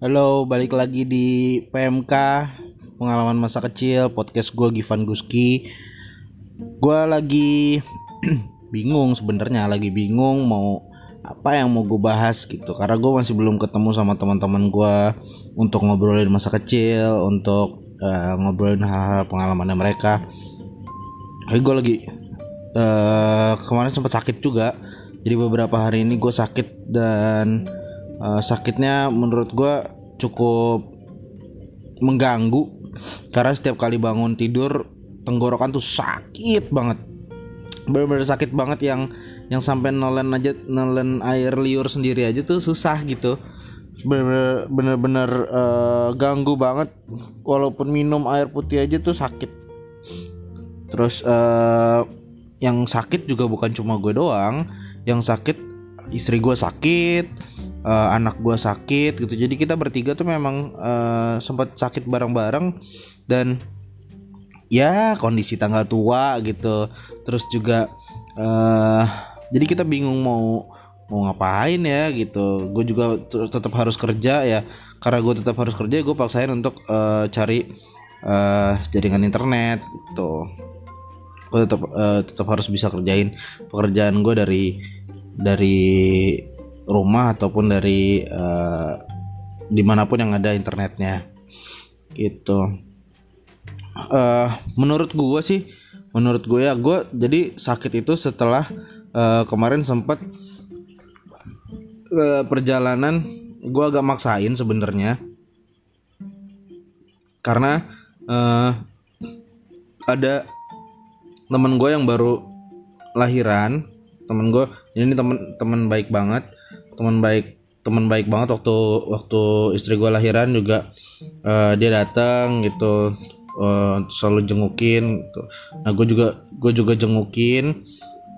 Halo, balik lagi di PMK Pengalaman Masa Kecil Podcast gue Givan Guski. Gue lagi bingung sebenarnya Lagi bingung mau apa yang mau gue bahas gitu. Karena gue masih belum ketemu sama teman-teman gue Untuk ngobrolin masa kecil Untuk uh, ngobrolin hal-hal pengalamannya mereka. Tapi gue lagi uh, Kemarin sempat sakit juga. Jadi beberapa hari ini gue sakit dan uh, sakitnya menurut gue cukup mengganggu. Karena setiap kali bangun tidur tenggorokan tuh sakit banget. Bener-bener sakit banget yang yang sampai nelen aja nelen air liur sendiri aja tuh susah gitu. Bener-bener uh, ganggu banget. Walaupun minum air putih aja tuh sakit. Terus uh, yang sakit juga bukan cuma gue doang. Yang sakit istri gue sakit uh, anak gue sakit gitu. Jadi kita bertiga tuh memang uh, sempat sakit bareng-bareng dan ya kondisi tanggal tua gitu. Terus juga uh, jadi kita bingung mau mau ngapain ya gitu. Gue juga tetap harus kerja ya. Karena gue tetap harus kerja gue paksain untuk uh, cari uh, jaringan internet gitu. Gue tetap uh, tetap harus bisa kerjain pekerjaan gue dari dari rumah ataupun dari uh, di mana pun yang ada internetnya. Gitu. Uh, menurut gue sih menurut gue ya gue jadi sakit itu setelah uh, kemarin sempat uh, perjalanan gue agak maksain sebenarnya. Karena uh, ada temen gue yang baru lahiran temen gue ini temen temen baik banget teman baik teman baik banget waktu waktu istri gue lahiran juga uh, dia datang gitu uh, selalu jengukin gitu. nah gue juga gue juga jengukin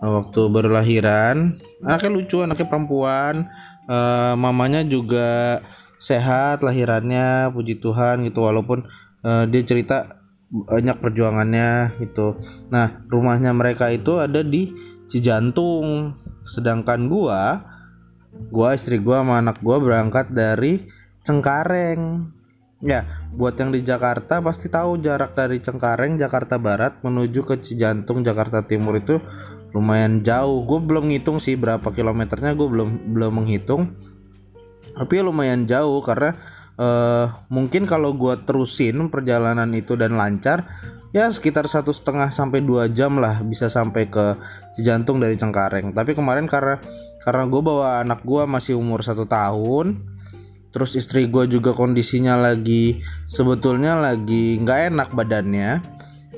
uh, waktu baru lahiran. Anaknya lucu anaknya perempuan. Uh, mamanya juga sehat lahirannya puji Tuhan gitu. Walaupun uh, dia cerita banyak perjuangannya gitu. Nah rumahnya mereka itu ada di Cijantung. Sedangkan gua gua istri gua sama anak gua berangkat dari Cengkareng. Ya buat yang di Jakarta pasti tahu jarak dari Cengkareng Jakarta Barat menuju ke Cijantung Jakarta Timur itu lumayan jauh. Gue belum ngitung sih berapa kilometernya gue belum belum menghitung. Tapi ya lumayan jauh karena uh, mungkin kalau gue terusin perjalanan itu dan lancar ya sekitar satu setengah sampai dua jam lah bisa sampai ke Cijantung dari Cengkareng. Tapi kemarin karena karena gue bawa anak gue masih umur satu tahun terus istri gue juga kondisinya lagi sebetulnya lagi nggak enak badannya.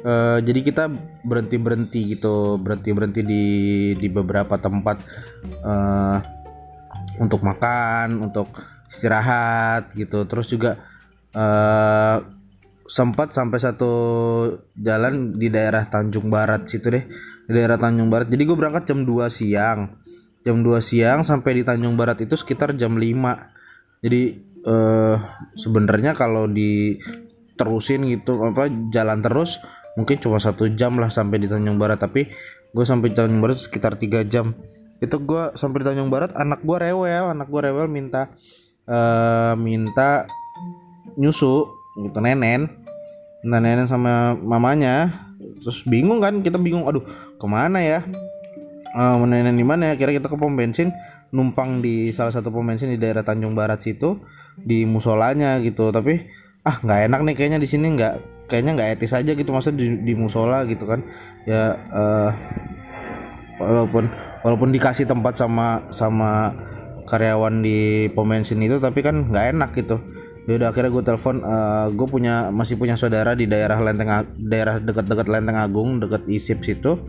Uh, jadi kita berhenti berhenti gitu berhenti berhenti di di beberapa tempat uh, untuk makan untuk istirahat gitu. Terus juga uh, sempat sampai satu jalan di daerah Tanjung Barat situ deh di daerah Tanjung Barat. Jadi gue berangkat jam 2 siang jam 2 siang sampai di Tanjung Barat itu sekitar jam 5 jadi eh, sebenarnya kalau di terusin gitu apa jalan terus mungkin cuma satu jam lah sampai di Tanjung Barat. Tapi gue sampai di Tanjung Barat sekitar tiga jam. Itu gue sampai di Tanjung Barat anak gue rewel anak gue rewel minta uh, minta nyusu gitu nenen. Nenen sama mamanya. Terus bingung kan kita bingung aduh ke mana ya uh, menenen di mana ya? Kira kita ke pom bensin numpang di salah satu pom bensin di daerah Tanjung Barat situ di musolanya gitu. Tapi ah nggak enak nih kayaknya di sini nggak kayaknya nggak etis aja gitu masa di, di musola gitu kan. Ya uh, walaupun walaupun dikasih tempat sama sama karyawan di pom bensin itu tapi kan nggak enak gitu. Ya udah akhirnya gue telepon uh, gue punya masih punya saudara di daerah Lenteng daerah dekat-dekat Lenteng Agung dekat Isip situ.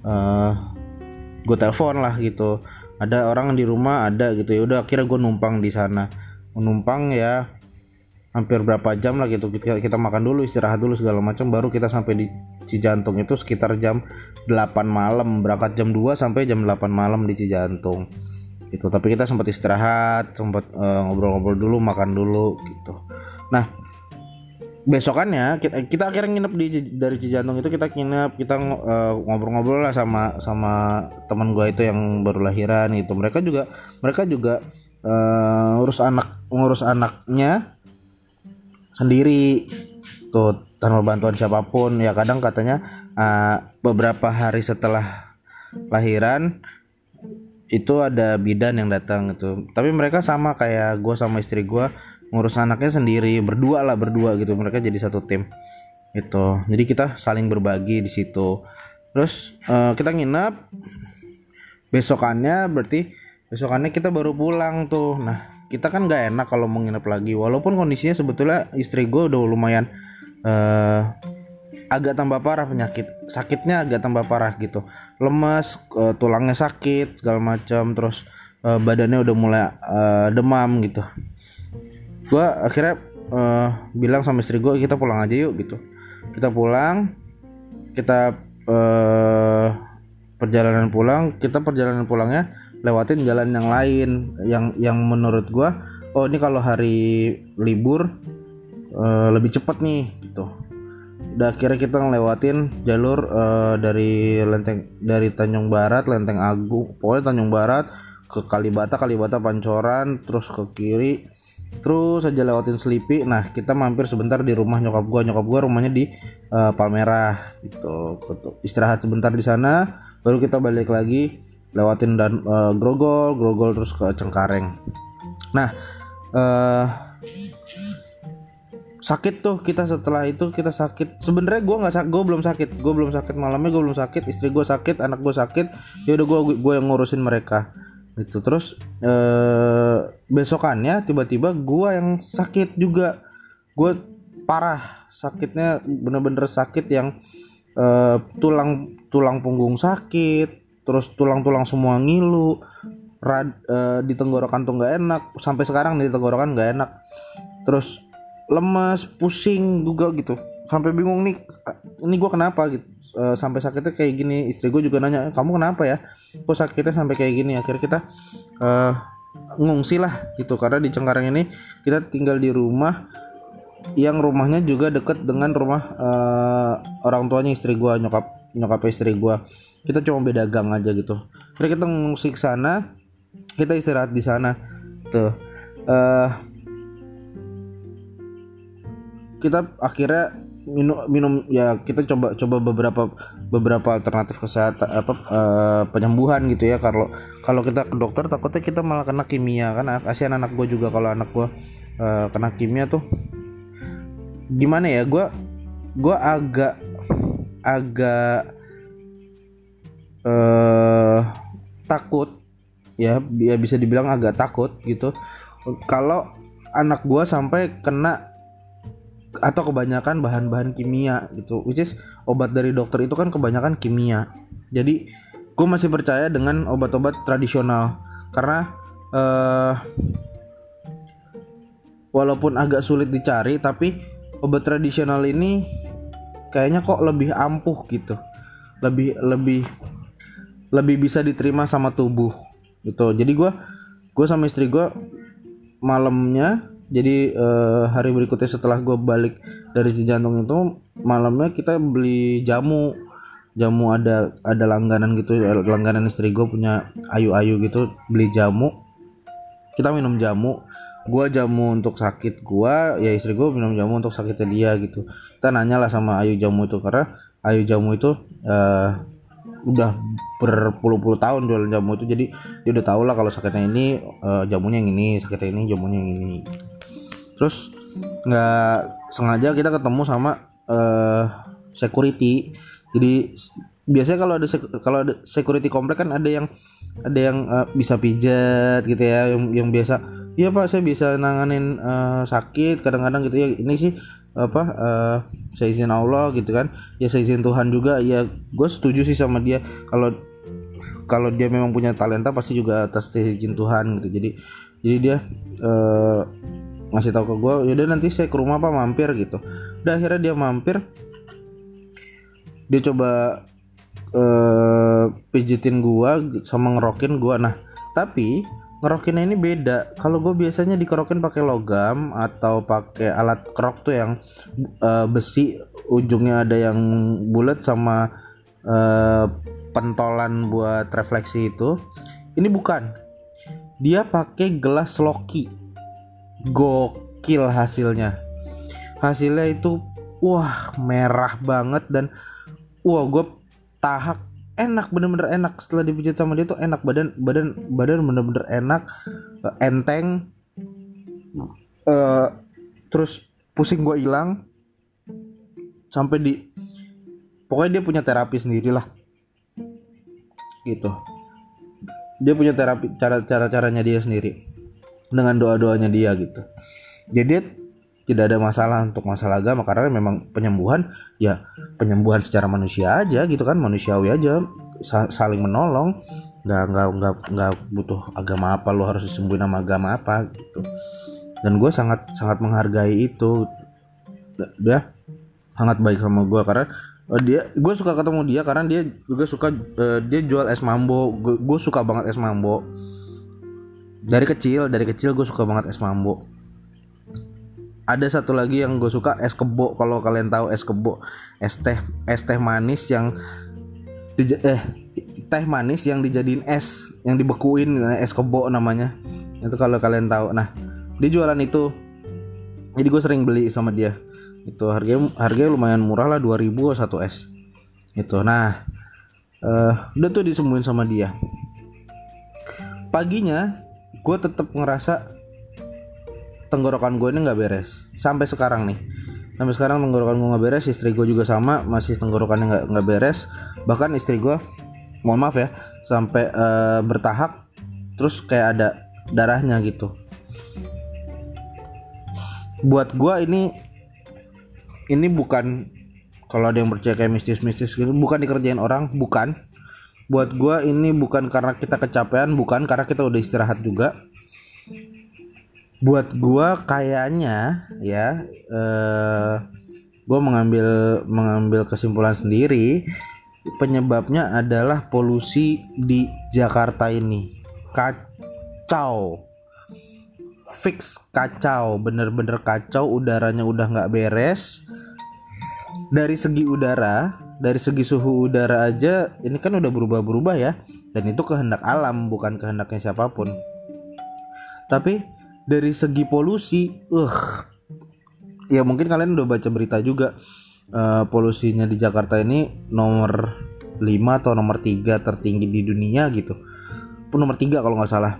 Uh, gue telepon lah gitu. Ada orang di rumah ada gitu. Ya udah akhirnya gue numpang di sana. Menumpang ya hampir berapa jam lah gitu. Kita, kita makan dulu istirahat dulu segala macam. Baru kita sampai di Cijantung itu sekitar jam 8 malam. Berangkat jam 2 sampai jam 8 malam di Cijantung. Gitu. Tapi kita sempat istirahat sempat uh, ngobrol-ngobrol dulu makan dulu gitu. Nah besokannya kita, kita akhirnya nginep di dari Cijantung itu kita nginep kita uh, ngobrol-ngobrol lah sama sama teman gue itu yang baru lahiran gitu. Mereka juga mereka juga uh, ngurus anak ngurus anaknya sendiri. Tuh tanpa bantuan siapa pun. Ya kadang katanya uh, beberapa hari setelah lahiran itu ada bidan yang datang gitu. Tapi mereka sama kayak gue sama istri gue ngurus anaknya sendiri berdua lah berdua gitu. Mereka jadi satu tim itu jadi kita saling berbagi di situ. Terus uh, kita nginep. Besokannya berarti besokannya kita baru pulang tuh. Nah kita kan nggak enak kalau mau nginep lagi. Walaupun kondisinya sebetulnya istri gue udah lumayan uh, agak tambah parah penyakit sakitnya agak tambah parah gitu. Lemas uh, tulangnya sakit segala macam. Terus uh, badannya udah mulai uh, demam gitu gue akhirnya uh, bilang sama istri gue kita pulang aja yuk gitu. Kita pulang kita uh, perjalanan pulang kita perjalanan pulangnya lewatin jalan yang lain yang yang menurut gua oh ini kalau hari libur uh, lebih cepat nih gitu. Udah akhirnya kita ngelewatin jalur uh, dari lenteng dari Tanjung Barat Lenteng Agung pokoknya Tanjung Barat ke Kalibata Kalibata Pancoran terus ke kiri terus aja lewatin Selipi nah kita mampir sebentar di rumah nyokap gua. Nyokap gua rumahnya di uh, Palmerah gitu. Istirahat sebentar di sana baru kita balik lagi lewatin dan uh, grogol. Grogol terus ke Cengkareng. Nah uh, sakit tuh kita setelah itu kita sakit. Sebenarnya gue nggak sakit gue belum sakit. Gue belum sakit malamnya gue belum sakit. Istri gue sakit anak gue sakit. Ya udah gue gue yang ngurusin mereka gitu. Terus uh, besokannya tiba-tiba gue yang sakit juga. Gue parah. Sakitnya bener-bener sakit yang uh, tulang tulang punggung sakit terus tulang-tulang semua ngilu rad, uh, di tenggorokan tuh nggak enak sampai sekarang di tenggorokan nggak enak. Terus lemas pusing juga gitu. Sampai bingung nih ini gue kenapa? Gitu uh, sampai sakitnya kayak gini. Istri gue juga nanya kamu kenapa ya? Kok sakitnya sampai kayak gini? Akhirnya kita uh, ngungsi lah gitu. Karena di Cengkareng ini kita tinggal di rumah yang rumahnya juga deket dengan rumah uh, orang tuanya istri gue nyokap nyokap istri gue kita cuma beda gang aja gitu. Jadi kita ngungsi ke sana kita istirahat di sana. Tuh. Uh, kita akhirnya minum minum ya kita coba coba beberapa beberapa alternatif kesehatan apa uh, penyembuhan gitu ya. Kalau kalau kita ke dokter takutnya kita malah kena kimia. Kan kasihan anak gue juga kalau anak gue uh, kena kimia tuh. Gimana ya gue gue agak agak uh, takut. Ya ya bisa dibilang agak takut gitu. Kalau anak gua sampai kena atau kebanyakan bahan-bahan kimia gitu which is obat dari dokter itu kan kebanyakan kimia. Jadi gue masih percaya dengan obat-obat tradisional. Karena uh, walaupun agak sulit dicari tapi obat tradisional ini kayaknya kok lebih ampuh gitu. Lebih lebih lebih bisa diterima sama tubuh gitu. Jadi gue gue sama istri gue malamnya jadi uh, hari berikutnya setelah gue balik dari jantung itu malamnya kita beli jamu. Jamu ada ada langganan gitu langganan istri gue punya ayu-ayu gitu beli jamu. Kita minum jamu. Gue jamu untuk sakit gue ya istri gue minum jamu untuk sakitnya dia gitu. Kita nanya lah sama ayu jamu itu karena ayu jamu itu uh, udah berpuluh-puluh tahun jualan jamu itu. Jadi dia udah tau lah kalau sakitnya ini uh, jamunya yang ini sakitnya ini jamunya yang ini terus nggak sengaja kita ketemu sama uh, security. Jadi biasanya kalau ada kalau ada security komplek kan ada yang ada yang uh, bisa pijat gitu ya yang yang biasa. Iya pak saya bisa nanganin uh, sakit kadang-kadang gitu ya. Ini sih apa uh, saya izin Allah gitu kan. Ya saya izin Tuhan juga. Ya gue setuju sih sama dia. Kalau kalau dia memang punya talenta pasti juga atas izin Tuhan gitu. Jadi jadi dia uh, ngasih tahu ke gue yaudah nanti saya ke rumah apa mampir gitu. Udah akhirnya dia mampir dia coba uh, pijitin gua sama ngerokin gua. Nah tapi ngerokinnya ini beda. Kalau gue biasanya dikerokin pakai logam atau pakai alat kerok tuh yang uh, besi ujungnya ada yang bulat sama uh, pentolan buat refleksi itu. Ini bukan. Dia pakai gelas Loki gokil hasilnya. Hasilnya itu wah merah banget dan wah gue tahak. Enak bener-bener enak. Setelah dipijat sama dia tuh enak badan badan badan bener-bener enak eh, enteng. Uh, terus pusing gue hilang. Sampai di pokoknya dia punya terapi sendiri lah gitu. Dia punya terapi cara cara caranya dia sendiri dengan doa doanya dia gitu. Jadi tidak ada masalah untuk masalah agama karena memang penyembuhan ya penyembuhan secara manusia aja gitu kan manusiawi aja saling menolong. Nggak nggak nggak nggak butuh agama apa lo harus disembuhin sama agama apa gitu. Dan gue sangat sangat menghargai itu. Dia sangat baik sama gue karena uh, dia gue suka ketemu dia karena dia juga suka uh, dia jual es mambo. Gue suka banget es mambo dari kecil dari kecil gue suka banget es mambo. Ada satu lagi yang gue suka es kebo. Kalau kalian tahu es kebo es teh es teh manis yang di, eh teh manis yang dijadiin es yang dibekuin es kebo namanya. Itu kalau kalian tahu. Nah dia jualan itu. Jadi gue sering beli sama dia. Itu harganya harganya lumayan murah lah 2000 satu es. Itu nah uh, udah tuh disembuhin sama dia. Paginya gue tetap ngerasa tenggorokan gue ini nggak beres. Sampai sekarang nih. Sampai sekarang tenggorokan gue nggak beres istri gue juga sama masih tenggorokannya nggak nggak beres. Bahkan istri gue mohon maaf ya sampai uh, bertahap terus kayak ada darahnya gitu. Buat gue ini ini bukan kalau ada yang percaya kayak mistis-mistis gitu bukan dikerjain orang bukan buat gua ini bukan karena kita kecapean bukan karena kita udah istirahat juga. Buat gua kayaknya ya eh gua mengambil mengambil kesimpulan sendiri penyebabnya adalah polusi di Jakarta ini. Kacau. Fix kacau bener-bener kacau udaranya udah nggak beres. Dari segi udara dari segi suhu udara aja ini kan udah berubah-berubah ya. Dan itu kehendak alam bukan kehendaknya siapa pun. Tapi dari segi polusi uh ya mungkin kalian udah baca berita juga uh, polusinya di Jakarta ini nomor 5 atau nomor 3 tertinggi di dunia gitu. Pun nomor 3 kalau nggak salah.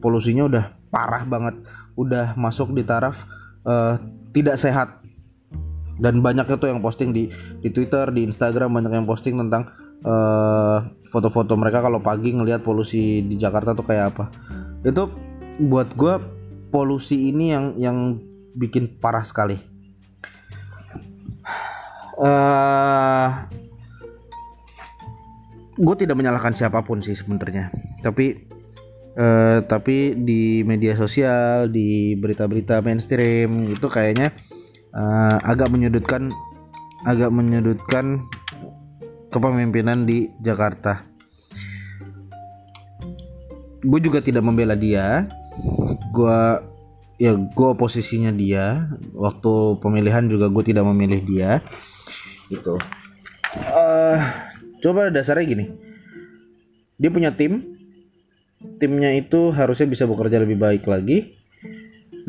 Polusinya udah parah banget. Udah masuk di taraf uh, tidak sehat dan banyaknya tuh yang posting di di Twitter di Instagram banyak yang posting tentang eh, foto-foto uh, mereka kalau pagi ngelihat polusi di Jakarta tuh kayak apa. Itu buat gue polusi ini yang yang bikin parah sekali. Uh, eh, gue tidak menyalahkan siapa pun sih sebenarnya. Tapi uh, tapi di media sosial di berita-berita mainstream itu kayaknya uh, agak menyudutkan agak menyudutkan kepemimpinan di Jakarta. Gue juga tidak membela dia. Gue ya gue posisinya dia. Waktu pemilihan juga gue tidak memilih dia. Itu. Uh, coba dasarnya gini. Dia punya tim. Timnya itu harusnya bisa bekerja lebih baik lagi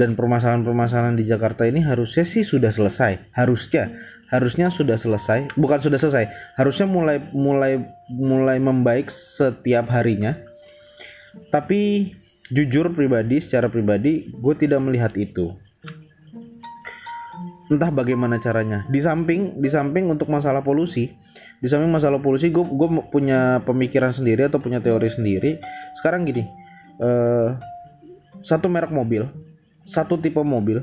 dan permasalahan-permasalahan di Jakarta ini harusnya sih sudah selesai. Harusnya. Harusnya sudah selesai. Bukan sudah selesai. Harusnya mulai mulai mulai membaik setiap harinya. Tapi jujur pribadi secara pribadi gue tidak melihat itu. Entah bagaimana caranya. Di samping di samping untuk masalah polusi. Di samping masalah polusi gue gue punya pemikiran sendiri atau punya teori sendiri. Sekarang gini uh, satu merek mobil satu tipe mobil.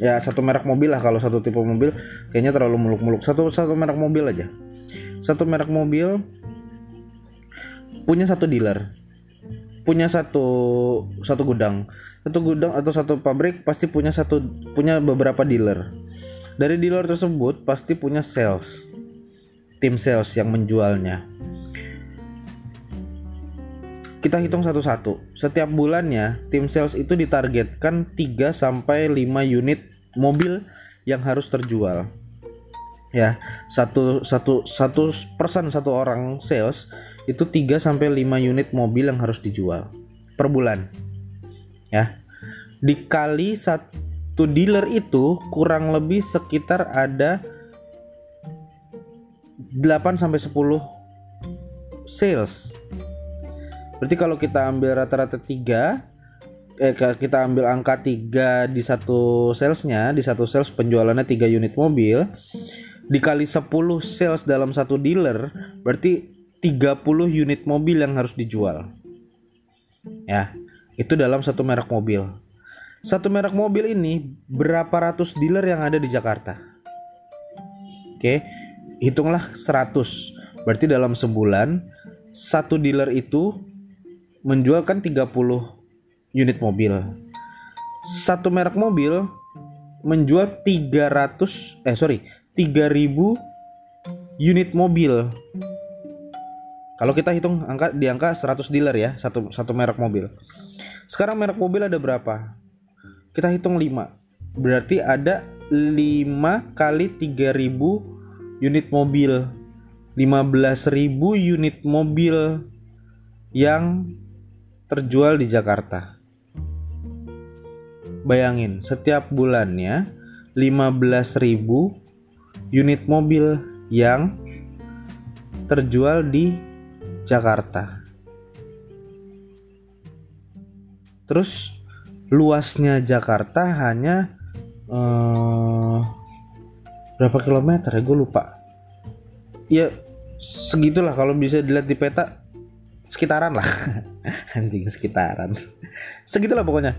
Ya satu merek mobil lah kalau satu tipe mobil. Kayaknya terlalu muluk-muluk. Satu satu merek mobil aja. Satu merek mobil punya satu dealer. Punya satu satu gudang. Satu gudang atau satu pabrik pasti punya satu punya beberapa dealer. Dari dealer tersebut pasti punya sales. Tim sales yang menjualnya kita hitung satu-satu. Setiap bulannya, tim sales itu ditargetkan 3 sampai 5 unit mobil yang harus terjual. Ya, satu satu satu persen satu orang sales itu 3 sampai 5 unit mobil yang harus dijual. per bulan ya dikali satu dealer itu kurang lebih sekitar ada 8 sampai 10 sales. Berarti kalau kita ambil rata-rata 3 eh kita ambil angka 3 di satu salesnya, di satu sales penjualannya 3 unit mobil dikali 10 sales dalam satu dealer berarti 30 unit mobil yang harus dijual. Ya, itu dalam satu merek mobil. Satu merek mobil ini berapa ratus dealer yang ada di Jakarta? Oke, hitunglah 100. Berarti dalam sebulan satu dealer itu menjualkan 30 unit mobil. Satu merek mobil menjual 300 eh sorry 3000 unit mobil. Kalau kita hitung angka di angka 100 dealer ya, satu satu merek mobil. Sekarang merek mobil ada berapa? Kita hitung 5. Berarti ada 5 kali 3000 unit mobil 15.000 unit mobil yang terjual di Jakarta. Bayangin, setiap bulannya 15.000 unit mobil yang terjual di Jakarta. Terus luasnya Jakarta hanya eh, berapa kilometer ya gue lupa ya segitulah kalau bisa dilihat di peta sekitaran lah anjing sekitaran. Segitulah pokoknya.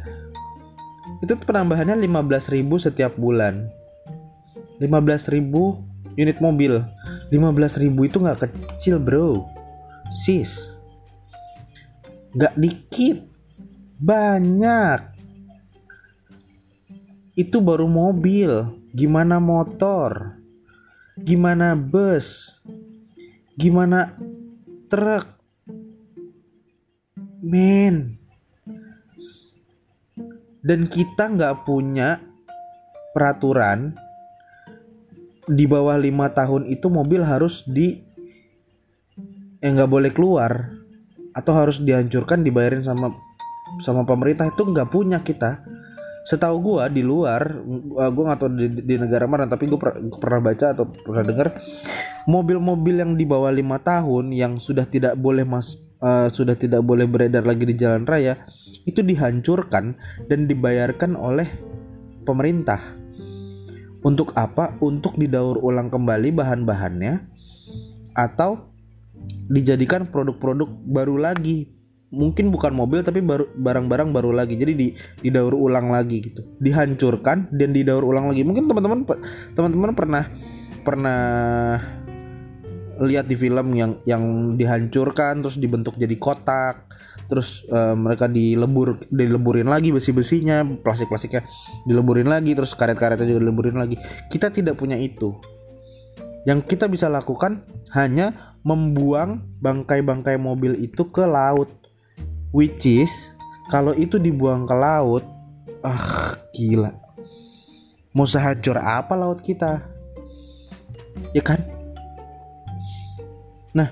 Itu penambahannya 15.000 setiap bulan. 15.000 unit mobil. 15.000 itu nggak kecil bro. Sis. Nggak dikit. Banyak. Itu baru mobil. Gimana motor, gimana bus, gimana truk. Men. Dan kita nggak punya peraturan di bawah lima tahun itu mobil harus di yang nggak boleh keluar atau harus dihancurkan dibayarin sama sama pemerintah itu nggak punya kita setahu gua di luar gua nggak tahu di, di negara mana tapi gua, per, pernah baca atau pernah dengar mobil-mobil yang di bawah lima tahun yang sudah tidak boleh mas uh, sudah tidak boleh beredar lagi di jalan raya itu dihancurkan dan dibayarkan oleh pemerintah. Untuk apa? Untuk didaur ulang kembali bahan-bahannya atau dijadikan produk-produk baru lagi. Mungkin bukan mobil tapi baru barang-barang baru lagi. Jadi di didaur ulang lagi gitu. Dihancurkan dan didaur ulang lagi. Mungkin teman-teman teman-teman pernah pernah lihat di film yang yang dihancurkan terus dibentuk jadi kotak terus uh, mereka dilebur dileburin lagi besi-besinya plastik-plastiknya dileburin lagi terus karet-karetnya juga dileburin lagi. Kita tidak punya itu. Yang kita bisa lakukan hanya membuang bangkai-bangkai mobil itu ke laut which is kalau itu dibuang ke laut ah gila. Mau sehancur apa laut kita? Ya kan nah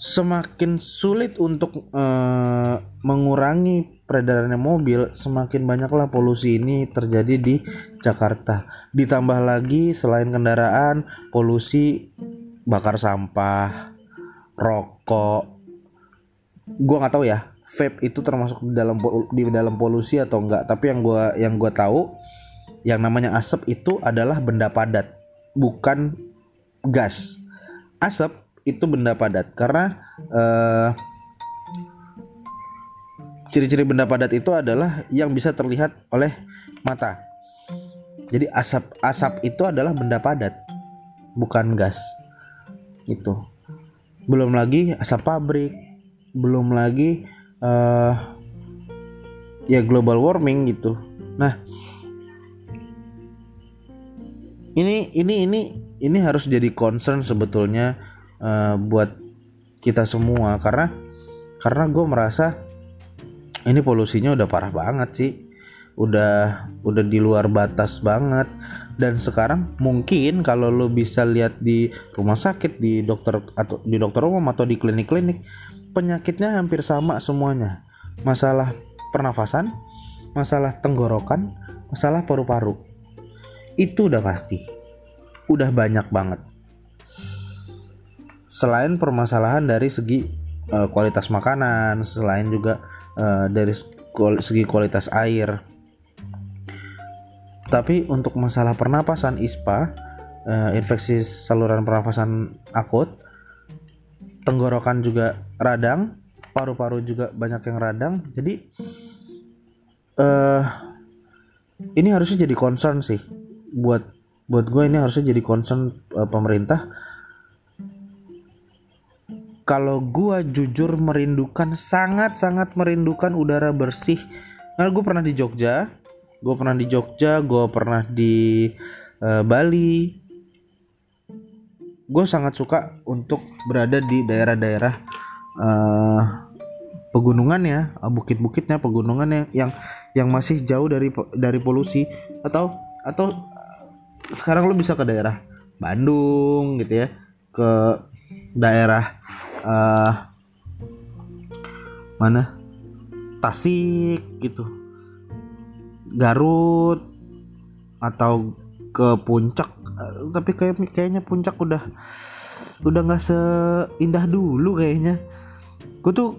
semakin sulit untuk uh, mengurangi peredarannya mobil semakin banyaklah polusi ini terjadi di Jakarta. Ditambah lagi selain kendaraan polusi bakar sampah rokok. Gua nggak tahu ya vape itu termasuk di dalam di dalam polusi atau enggak tapi yang gua yang gua tahu yang namanya asap itu adalah benda padat bukan gas. Asap itu benda padat. Karena uh, ciri-ciri benda padat itu adalah yang bisa terlihat oleh mata. Jadi asap asap itu adalah benda padat bukan gas. Itu belum lagi asap pabrik belum lagi uh, ya global warming gitu. Nah, ini ini ini ini harus jadi concern sebetulnya uh, buat kita semua karena karena gue merasa ini polusinya udah parah banget sih udah udah di luar batas banget dan sekarang mungkin kalau lo bisa lihat di rumah sakit di dokter atau di dokter umum atau di klinik-klinik penyakitnya hampir sama semuanya masalah pernafasan, masalah tenggorokan, masalah paru-paru. Itu udah pasti. Udah banyak banget. Selain permasalahan dari segi uh, kualitas makanan, selain juga uh, dari segi kualitas air. Tapi untuk masalah pernapasan ISPA, uh, infeksi saluran pernapasan akut, tenggorokan juga radang, paru-paru juga banyak yang radang. Jadi uh, ini harusnya jadi concern sih buat buat gue ini harusnya jadi concern uh, pemerintah kalau gue jujur merindukan sangat sangat merindukan udara bersih. Karena gue pernah di Jogja gue pernah di Jogja gue pernah di uh, Bali. Gue sangat suka untuk berada di daerah-daerah uh, pegunungan ya bukit-bukitnya pegunungan yang yang yang masih jauh dari dari polusi. Atau atau sekarang lo bisa ke daerah Bandung gitu ya ke daerah uh, mana? Tasik gitu. Garut atau ke puncak. Tapi kayak kayaknya puncak udah udah nggak seindah dulu kayaknya. Gue tuh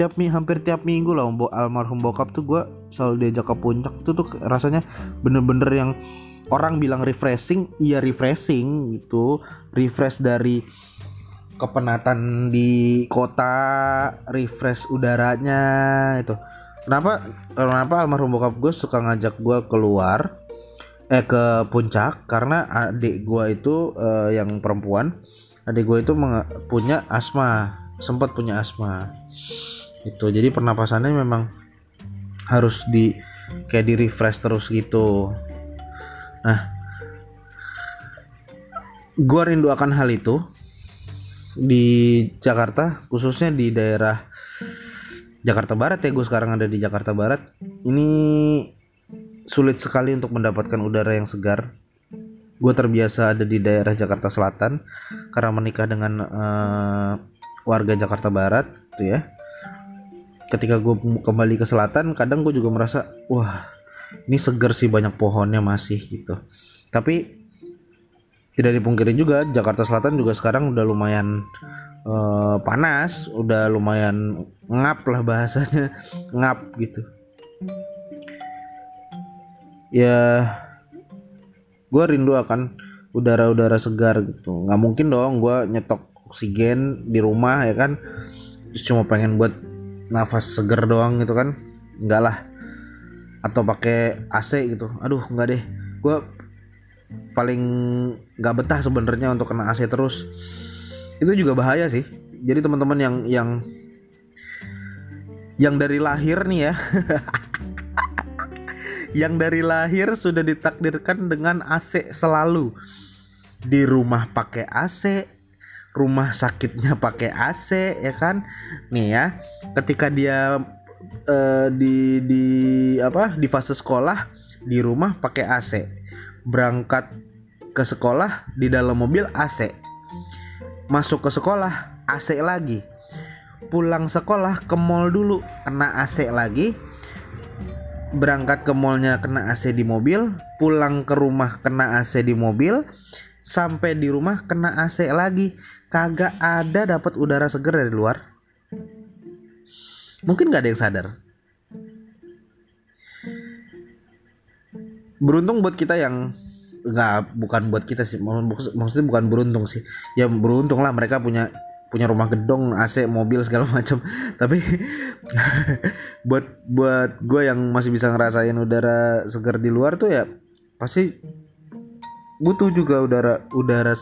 tiap hampir tiap minggu lah almarhum bokap tuh gue selalu diajak ke puncak. Tuh tuh rasanya bener-bener yang orang bilang refreshing iya refreshing gitu. Refresh dari kepenatan di kota refresh udaranya itu. Kenapa kenapa almarhum bokap gue suka ngajak gue keluar eh ke puncak? Karena adik gue itu uh, yang perempuan adik gue itu punya asma sempat punya asma. Itu jadi pernapasannya memang harus di kayak di refresh terus gitu. Nah gue rindu akan hal itu di Jakarta khususnya di daerah Jakarta Barat ya gue sekarang ada di Jakarta Barat. Ini sulit sekali untuk mendapatkan udara yang segar. Gue terbiasa ada di daerah Jakarta Selatan karena menikah dengan uh, warga Jakarta Barat tuh ya. Ketika gue kembali ke selatan kadang gue juga merasa wah ini segar sih banyak pohonnya masih gitu. Tapi tidak dipungkiri juga Jakarta Selatan juga sekarang udah lumayan uh, panas, udah lumayan ngap lah bahasanya, ngap gitu. Ya, gue rindu akan udara-udara segar gitu. Nggak mungkin dong gue nyetok oksigen di rumah ya kan, cuma pengen buat nafas segar doang gitu kan, enggak lah. Atau pakai AC gitu. Aduh, nggak deh. Gue paling nggak betah sebenarnya untuk kena AC terus. Itu juga bahaya sih. Jadi teman-teman yang yang yang dari lahir nih ya. Yang dari lahir sudah ditakdirkan dengan AC selalu. Di rumah pakai AC rumah sakitnya pakai AC ya kan? Nih ya ketika dia uh, di di apa di fase sekolah di rumah pakai AC berangkat ke sekolah di dalam mobil AC masuk ke sekolah AC lagi. Pulang sekolah ke mall dulu kena AC lagi. Berangkat ke mallnya kena AC di mobil. Pulang ke rumah kena AC di mobil. Sampai di rumah kena AC lagi. Kagak ada dapat udara segar dari luar. Mungkin gak ada yang sadar beruntung buat kita yang nggak bukan buat kita sih. Maksudnya bukan beruntung sih. Ya beruntung lah mereka punya punya rumah gedong AC mobil segala macam. Tapi buat buat gue yang masih bisa ngerasain udara segar di luar tuh ya pasti butuh juga udara udara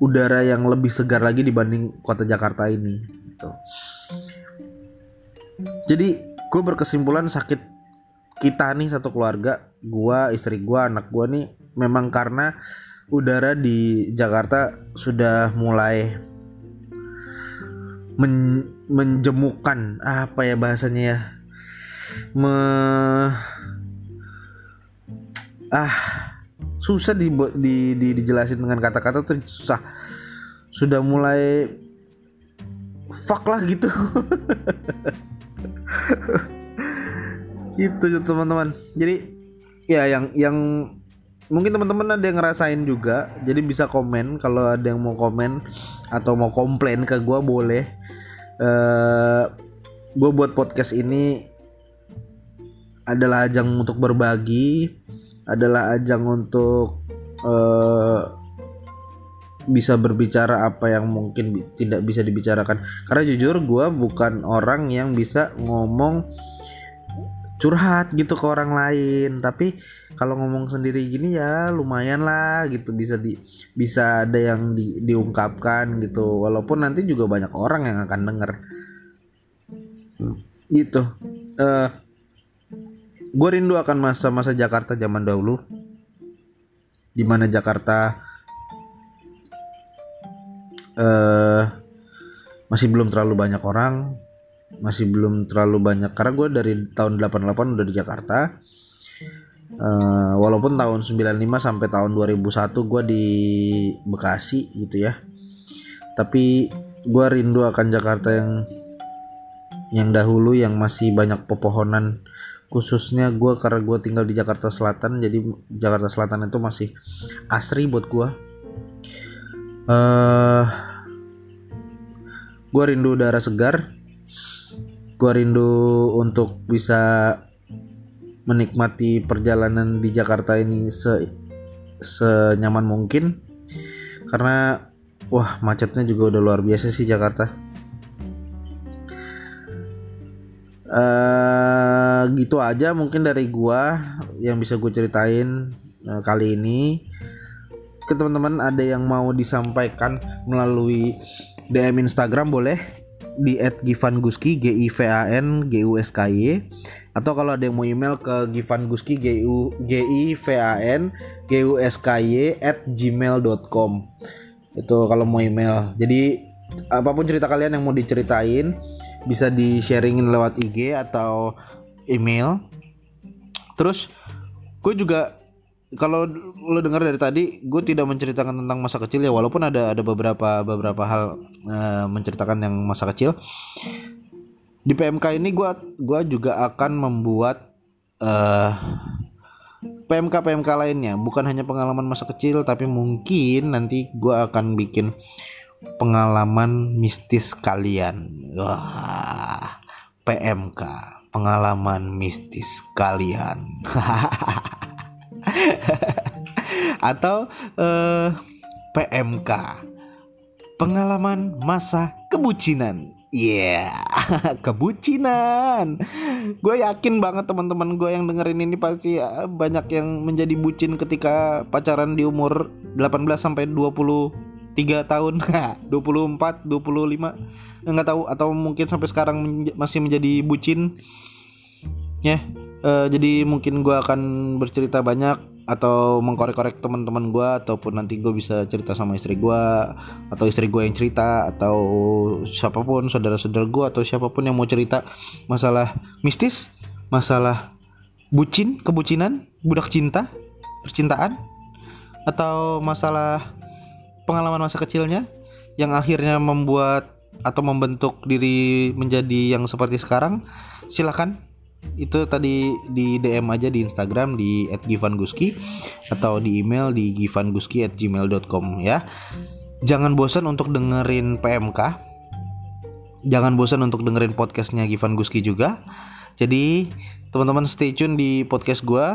udara yang lebih segar lagi dibanding kota Jakarta ini gitu. Jadi gue berkesimpulan sakit kita nih satu keluarga gua istri gua anak gua nih memang karena udara di Jakarta sudah mulai men menjemukan apa ya bahasanya ya me ah susah di, di, di dijelasin dengan kata-kata tuh susah. Sudah mulai fuck lah gitu itu teman-teman. Jadi ya yang yang mungkin teman-teman ada yang ngerasain juga. Jadi bisa komen kalau ada yang mau komen atau mau komplain ke gue boleh. Uh, eh, gue buat podcast ini adalah ajang untuk berbagi adalah ajang untuk uh, bisa berbicara apa yang mungkin tidak bisa dibicarakan. Karena jujur gue bukan orang yang bisa ngomong curhat gitu ke orang lain. Tapi kalau ngomong sendiri gini ya lumayan lah gitu. Bisa di bisa ada yang di, diungkapkan gitu. Walaupun nanti juga banyak orang yang akan denger. Gitu. Uh, eh, gue rindu akan masa-masa Jakarta zaman dahulu. Di mana Jakarta uh, masih belum terlalu banyak orang masih belum terlalu banyak karena gue dari tahun 88 udah di Jakarta. Uh, walaupun tahun 95 sampai tahun 2001 gue di Bekasi gitu ya. Tapi gue rindu akan Jakarta yang yang dahulu yang masih banyak pepohonan. Khususnya gue karena gue tinggal di Jakarta Selatan jadi Jakarta Selatan itu masih asri buat gue uh, gue rindu udara segar gue rindu untuk bisa menikmati perjalanan di Jakarta ini se senyaman mungkin. Karena wah macetnya juga udah luar biasa sih Jakarta. Uh, gitu aja mungkin dari gua yang bisa gue ceritain uh, kali ini. Ke teman-teman ada yang mau disampaikan melalui DM Instagram boleh di @givanguski g i v a n g u s k y. Atau kalau ada yang mau email ke givanguski g u g i v a n g u s k y at gmail.com itu kalau mau email. Jadi apa pun cerita kalian yang mau diceritain bisa di sharingin lewat IG atau email. Terus gue juga kalau lo dengar dari tadi gue tidak menceritakan tentang masa kecil ya walaupun ada ada beberapa beberapa hal uh, menceritakan yang masa kecil. Di PMK ini gue gua juga akan membuat uh, eh, PMK PMK lainnya. Bukan hanya pengalaman masa kecil tapi mungkin nanti gue akan bikin pengalaman mistis kalian. Wah PMK pengalaman mistis kalian atau uh, eh, PMK pengalaman masa kebucinan. Iya, yeah, kebucinan. Gue yakin banget teman-teman gue yang dengerin ini pasti ya, banyak yang menjadi bucin ketika pacaran di umur 18 sampai 23 tahun, 24, 25, nggak tahu atau mungkin sampai sekarang masih menjadi bucin. Ya, uh, jadi mungkin gue akan bercerita banyak atau mengkorek-korek teman-teman gue ataupun nanti gue bisa cerita sama istri gue atau istri gue yang cerita atau siapa pun saudara-saudara gue atau siapa pun yang mau cerita masalah mistis masalah bucin kebucinan budak cinta percintaan atau masalah pengalaman masa kecilnya yang akhirnya membuat atau membentuk diri menjadi yang seperti sekarang silahkan itu tadi di DM aja di Instagram di @givanguski atau di email di givanguski@gmail.com ya. Jangan bosan untuk dengerin PMK. Jangan bosan untuk dengerin podcastnya Givan Guski juga. Jadi teman-teman stay tune di podcast gue.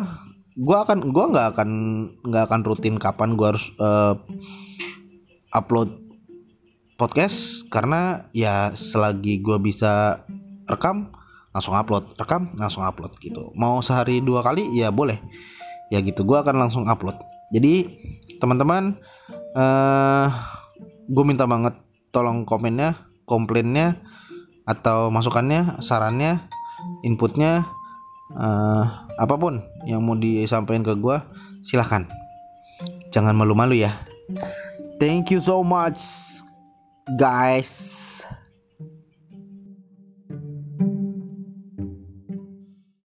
Gue akan, gue nggak akan, nggak akan rutin kapan gue harus uh, upload podcast karena ya selagi gue bisa rekam langsung upload rekam langsung upload gitu. Mau sehari dua kali ya boleh. Ya gitu gue akan langsung upload. Jadi teman-teman uh, eh, gue minta banget tolong komennya komplainnya atau masukannya sarannya inputnya uh, apa pun yang mau disampaikan ke gue silahkan. Jangan malu-malu ya. Thank you so much guys